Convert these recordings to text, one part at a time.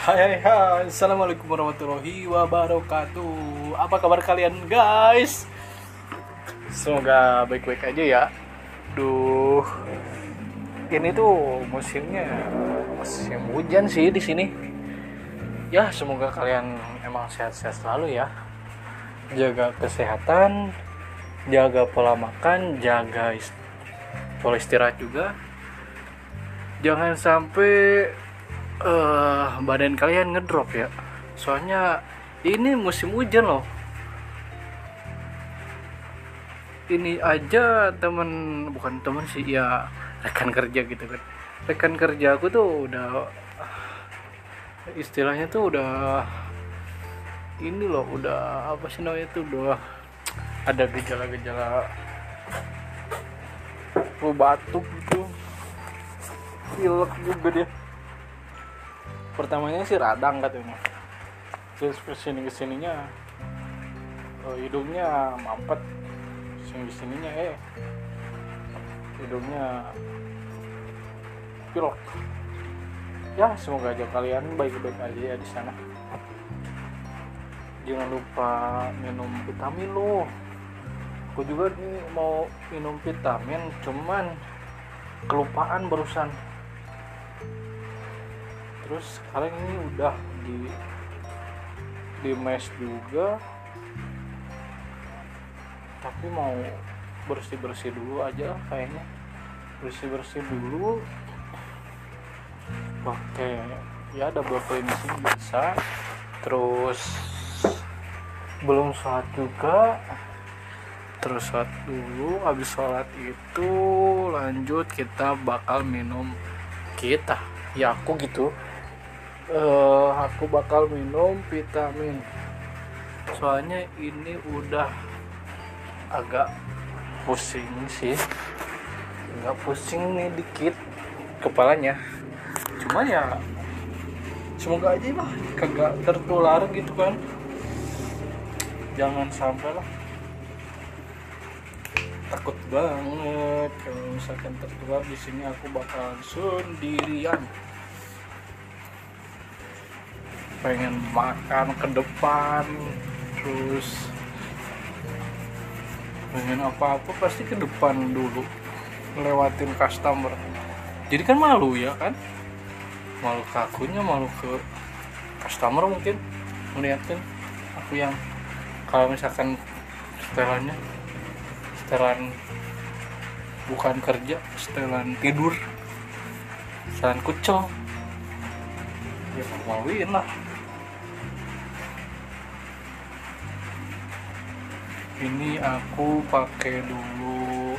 Hai hai hai. Assalamualaikum warahmatullahi wabarakatuh. Apa kabar kalian guys? Semoga baik-baik aja ya. Duh. Ini tuh musimnya Musim hujan sih di sini. Ya semoga kalian emang sehat-sehat selalu ya. Jaga kesehatan Jaga pola makan Jaga pola istirahat juga. Jangan sampai eh badan kalian ngedrop ya. Soalnya ini musim hujan loh. Ini aja temen bukan temen sih ya rekan kerja gitu kan. Rekan kerja aku tuh udah istilahnya tuh udah ini loh udah apa sih namanya tuh udah ada gejala-gejala batuk gitu. Pilek juga dia pertamanya sih radang katanya. Terus ke sini ke sininya oh, hidungnya mampet. Sini ke sininya eh hidungnya pilek ya semoga aja kalian baik-baik aja ya di sana. Jangan lupa minum vitamin lo aku juga nih mau minum vitamin cuman kelupaan barusan terus sekarang ini udah di di mes juga. Tapi mau bersih bersih dulu aja kayaknya. Bersih bersih dulu. Pakai ya double cleansing bisa. Terus belum sholat juga. Terus sholat dulu. Habis sholat itu lanjut kita bakal minum kita. Ya aku gitu eh aku bakal minum vitamin. Soalnya ini udah agak pusing sih. Nggak pusing nih dikit kepalanya. Cuman ya semoga aja lah kagak tertular gitu kan. Jangan sampai lah. Takut banget kalau misalkan tertular di sini aku bakalan sendirian pengen makan ke depan terus pengen apa-apa pasti ke depan dulu lewatin customer. Jadi kan malu ya kan? Malu ke malu ke customer mungkin ngeliatin aku yang kalau misalkan setelannya setelan bukan kerja setelan tidur setelan kucel ya maluin lah. Ini aku pakai dulu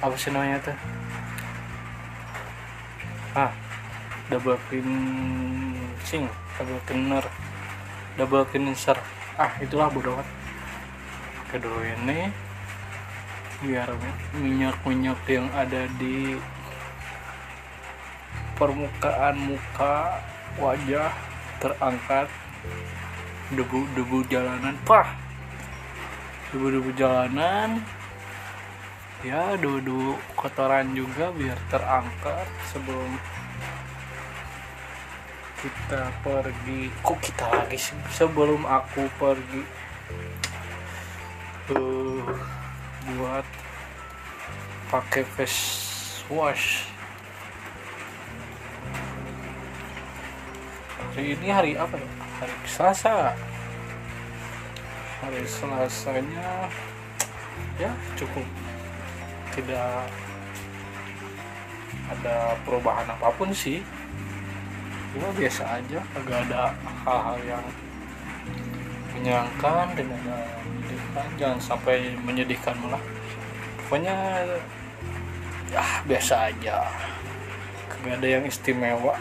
apa sih namanya tuh? Ah double cleansing double cleaner double cleanser. Ah itulah bodoh dulu ini biar minyak-minyak yang ada di permukaan muka wajah terangkat debu-debu jalanan. Pah! Debu-debu jalanan. Ya debu-debu kotoran juga biar terangkat sebelum kita pergi. Kok kita lagi sebelum aku pergi. Uh, buat pakai face wash hari ini hari apa ya? Hari Selasa. Hari Selasanya ya cukup tidak ada perubahan apa pun sih. Cuma biasa aja agak ada hal-hal yang menyenangkan dan ada menyedihkan. Jangan sampai menyedihkan malah. Pokoknya ya biasa aja. Kagak ada yang istimewa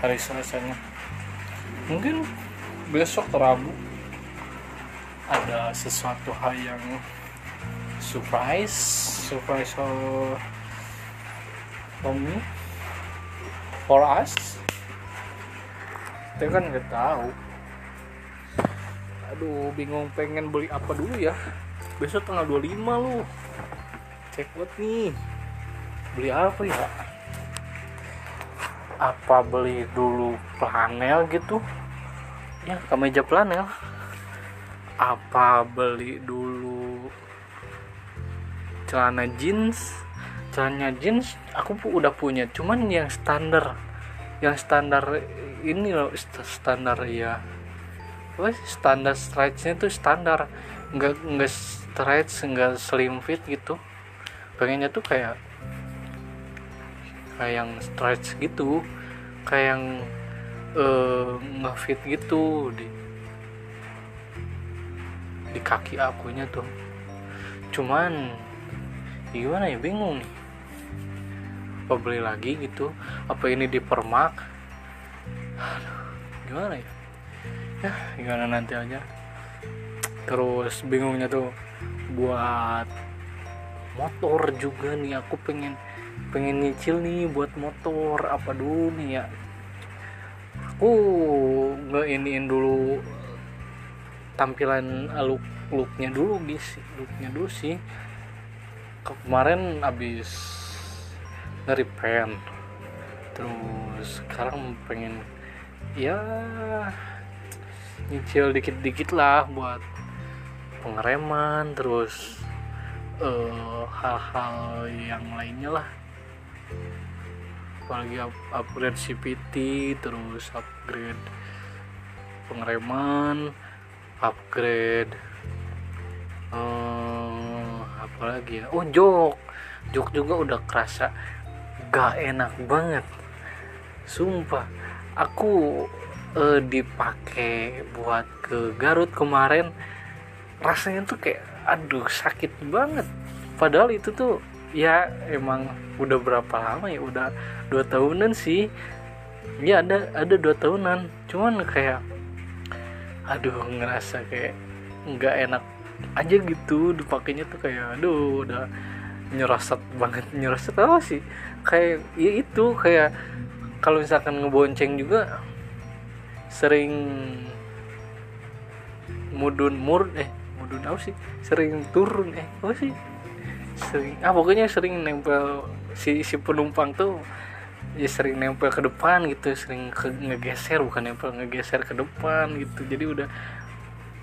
hari Selasanya mungkin besok Rabu ada sesuatu hal yang surprise. Surprise for, for me? For us? Kita kan nggak tahu. Aduh bingung pengen beli apa dulu ya? Besok tanggal 25 lu. Cek buat nih. Beli apa ya apa beli dulu planel gitu? Ya kemeja planel apa beli dulu celana jeans? Celana jeans aku udah punya cuman yang standar yang standar ini loh standar ya. Apa standar stretchnya tuh standar nggak nggak stretch nggak slim fit gitu. Pengennya tuh kayak kayak yang stretch gitu kayak yang uh, ngefit gitu di di kaki akunya tuh. Cuman gimana ya bingung nih. Apa beli lagi gitu? Apa ini di permak? Gimana ya? Ya gimana nanti aja. Terus bingungnya tuh buat motor juga nih aku pengen pengen nyicil nih buat motor apa dulu nih ya? Aku nggak iniin dulu tampilan look looknya dulu guys. Looknya dulu sih. Kemarin abis ngeripen terus sekarang pengen ya nyicil dikit-dikit lah buat pengereman terus uh, hal-hal yang lainnya lah apalagi up upgrade CPT terus upgrade pengereman upgrade uh, apalagi ya? Oh jok. Jok juga udah kerasa gak enak banget. Sumpah aku uh, dipakai buat ke Garut kemarin rasanya tuh kayak aduh sakit banget. Padahal itu tuh ya emang udah berapa lama ya? Udah dua tahunan sih. Ya ada ada dua tahunan. Cuman kayak aduh ngerasa kayak nggak enak aja gitu dipakainya tuh kayak aduh udah nyerosot banget. Nyerosot apa sih? Kayak ya itu kayak kalau misalkan ngebonceng juga sering mudun mur eh mudun apa sih? Sering turun eh apa sih sering ah pokoknya sering nempel si si penumpang tuh ya sering nempel ke depan gitu sering ke, ngegeser bukan nempel ngegeser ke depan gitu. Jadi udah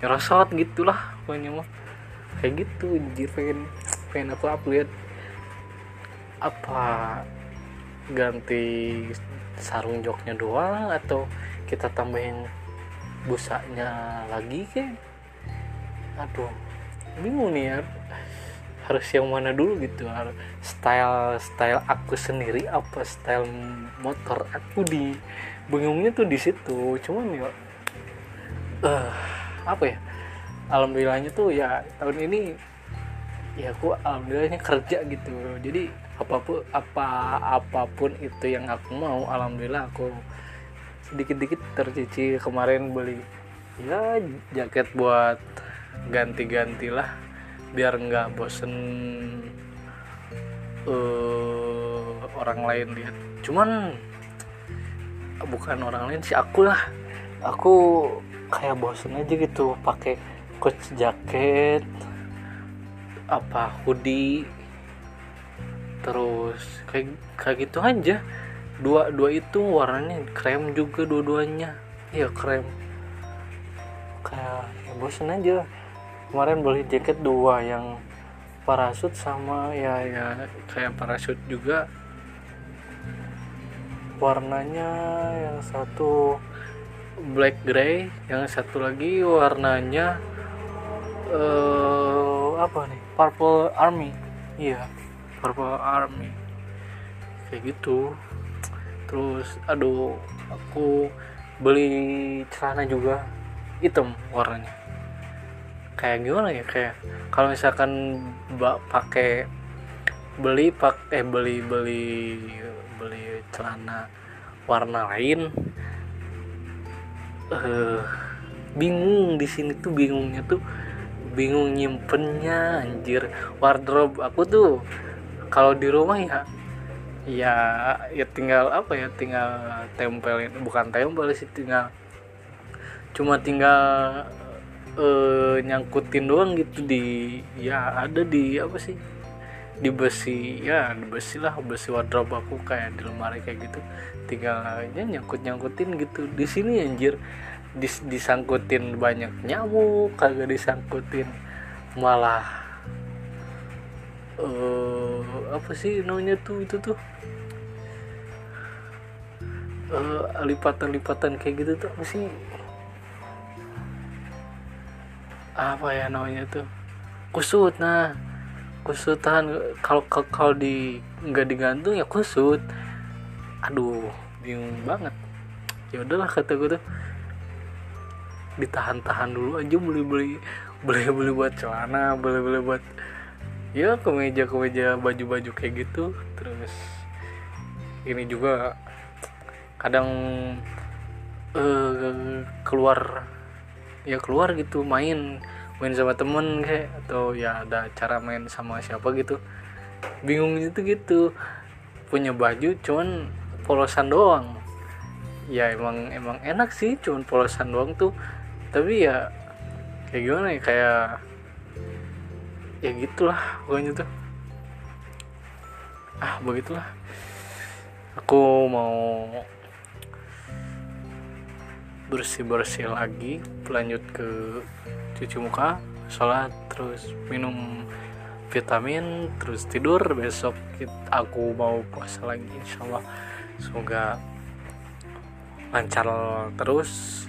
nyerosot gitulah pokoknya mah. Kayak gitu jadi pengen pengen aku upload apa ganti sarung joknya doang atau kita tambahin busanya lagi ke aduh bingung nih ya harus yang mana dulu gitu. Style style aku sendiri apa style motor aku di bingungnya tuh di situ. Cuman ya uh, apa ya? Alhamdulillahnya tuh ya tahun ini ya aku alhamdulillahnya kerja gitu. Jadi apa pun apa apa pun itu yang aku mau alhamdulillah aku sedikit-dikit tercici kemarin beli ya jaket buat ganti-gantilah biar nggak bosen uh, orang lain lihat. Cuman bukan orang lain sih aku lah. Aku kayak bosen aja gitu pakai coach jaket apa hoodie terus kayak kayak gitu aja. Dua dua itu warnanya krem juga dua-duanya. Iya krem. kayak ya bosen aja kemarin beli jaket dua yang parasut sama ya ya kayak parasut juga. Warnanya yang satu black gray yang satu lagi warnanya uh, apa nih? Purple army. Iya purple army. Kayak gitu. Terus aduh aku beli celana juga. Hitam warnanya kayak gimana ya kayak kalau misalkan mbak pakai beli pakai eh, beli beli beli celana warna lain eh uh, bingung di sini tuh bingungnya tuh bingung nyimpennya anjir. Wardrobe aku tuh kalau di rumah ya ya ya tinggal apa ya tinggal tempelin bukan tempel sih tinggal cuma tinggal uh, nyangkutin doang gitu di ya ada di apa sih di besi ya di besi lah besi wardrobe aku kayak di lemari kayak gitu. Tinggal aja nyangkut nyangkutin gitu. Di sini anjir dis disangkutin banyak nyamuk kagak disangkutin malah uh, apa sih namanya tuh itu tuh uh, lipatan-lipatan kayak gitu tuh apa sih apa ya namanya tuh? Kusut. Nah kusutan kalau kalau di nggak digantung ya kusut. Aduh bingung banget. Ya udahlah kata gue tuh. Ditahan-tahan dulu aja beli beli beli beli buat celana beli beli buat ya kemeja kemeja baju baju kayak gitu. Terus ini juga kadang uh, keluar ya keluar gitu main main sama temen kayak atau ya ada cara main sama siapa gitu. Bingung itu gitu. Punya baju cuman polosan doang. Ya emang emang enak sih cuman polosan doang tuh. Tapi ya kayak gimana ya kayak ya gitulah pokoknya tuh. Ah begitulah. Aku mau bersih bersih lagi lanjut ke cuci muka sholat terus minum vitamin terus tidur. Besok aku mau puasa lagi insyaallah. Semoga lancar terus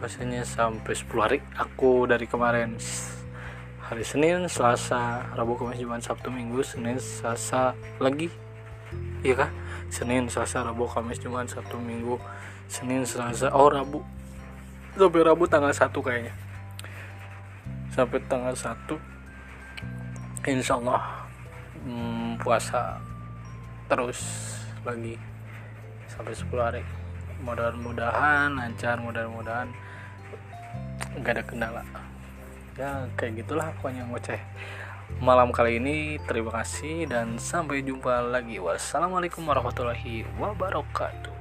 puasanya sampai 10 hari. Aku dari kemarin hari Senin Selasa Rabu Kamis Jumat Sabtu Minggu Senin Selasa lagi. Iya kah? Senin Selasa Rabu Kamis Jumat Sabtu Minggu Senin Selasa oh Rabu sampai Rabu tanggal 1 kayaknya. Sampai tanggal 1 insya Allah hmm, puasa terus lagi. Sampai 10 hari. Mudah-mudahan lancar mudah-mudahan. Nggak ada kendala. Ya kayak gitulah pokoknya ngoceh malam kali ini terima kasih dan sampai jumpa lagi. Wassalamualaikum warahmatullahi wabarakatuh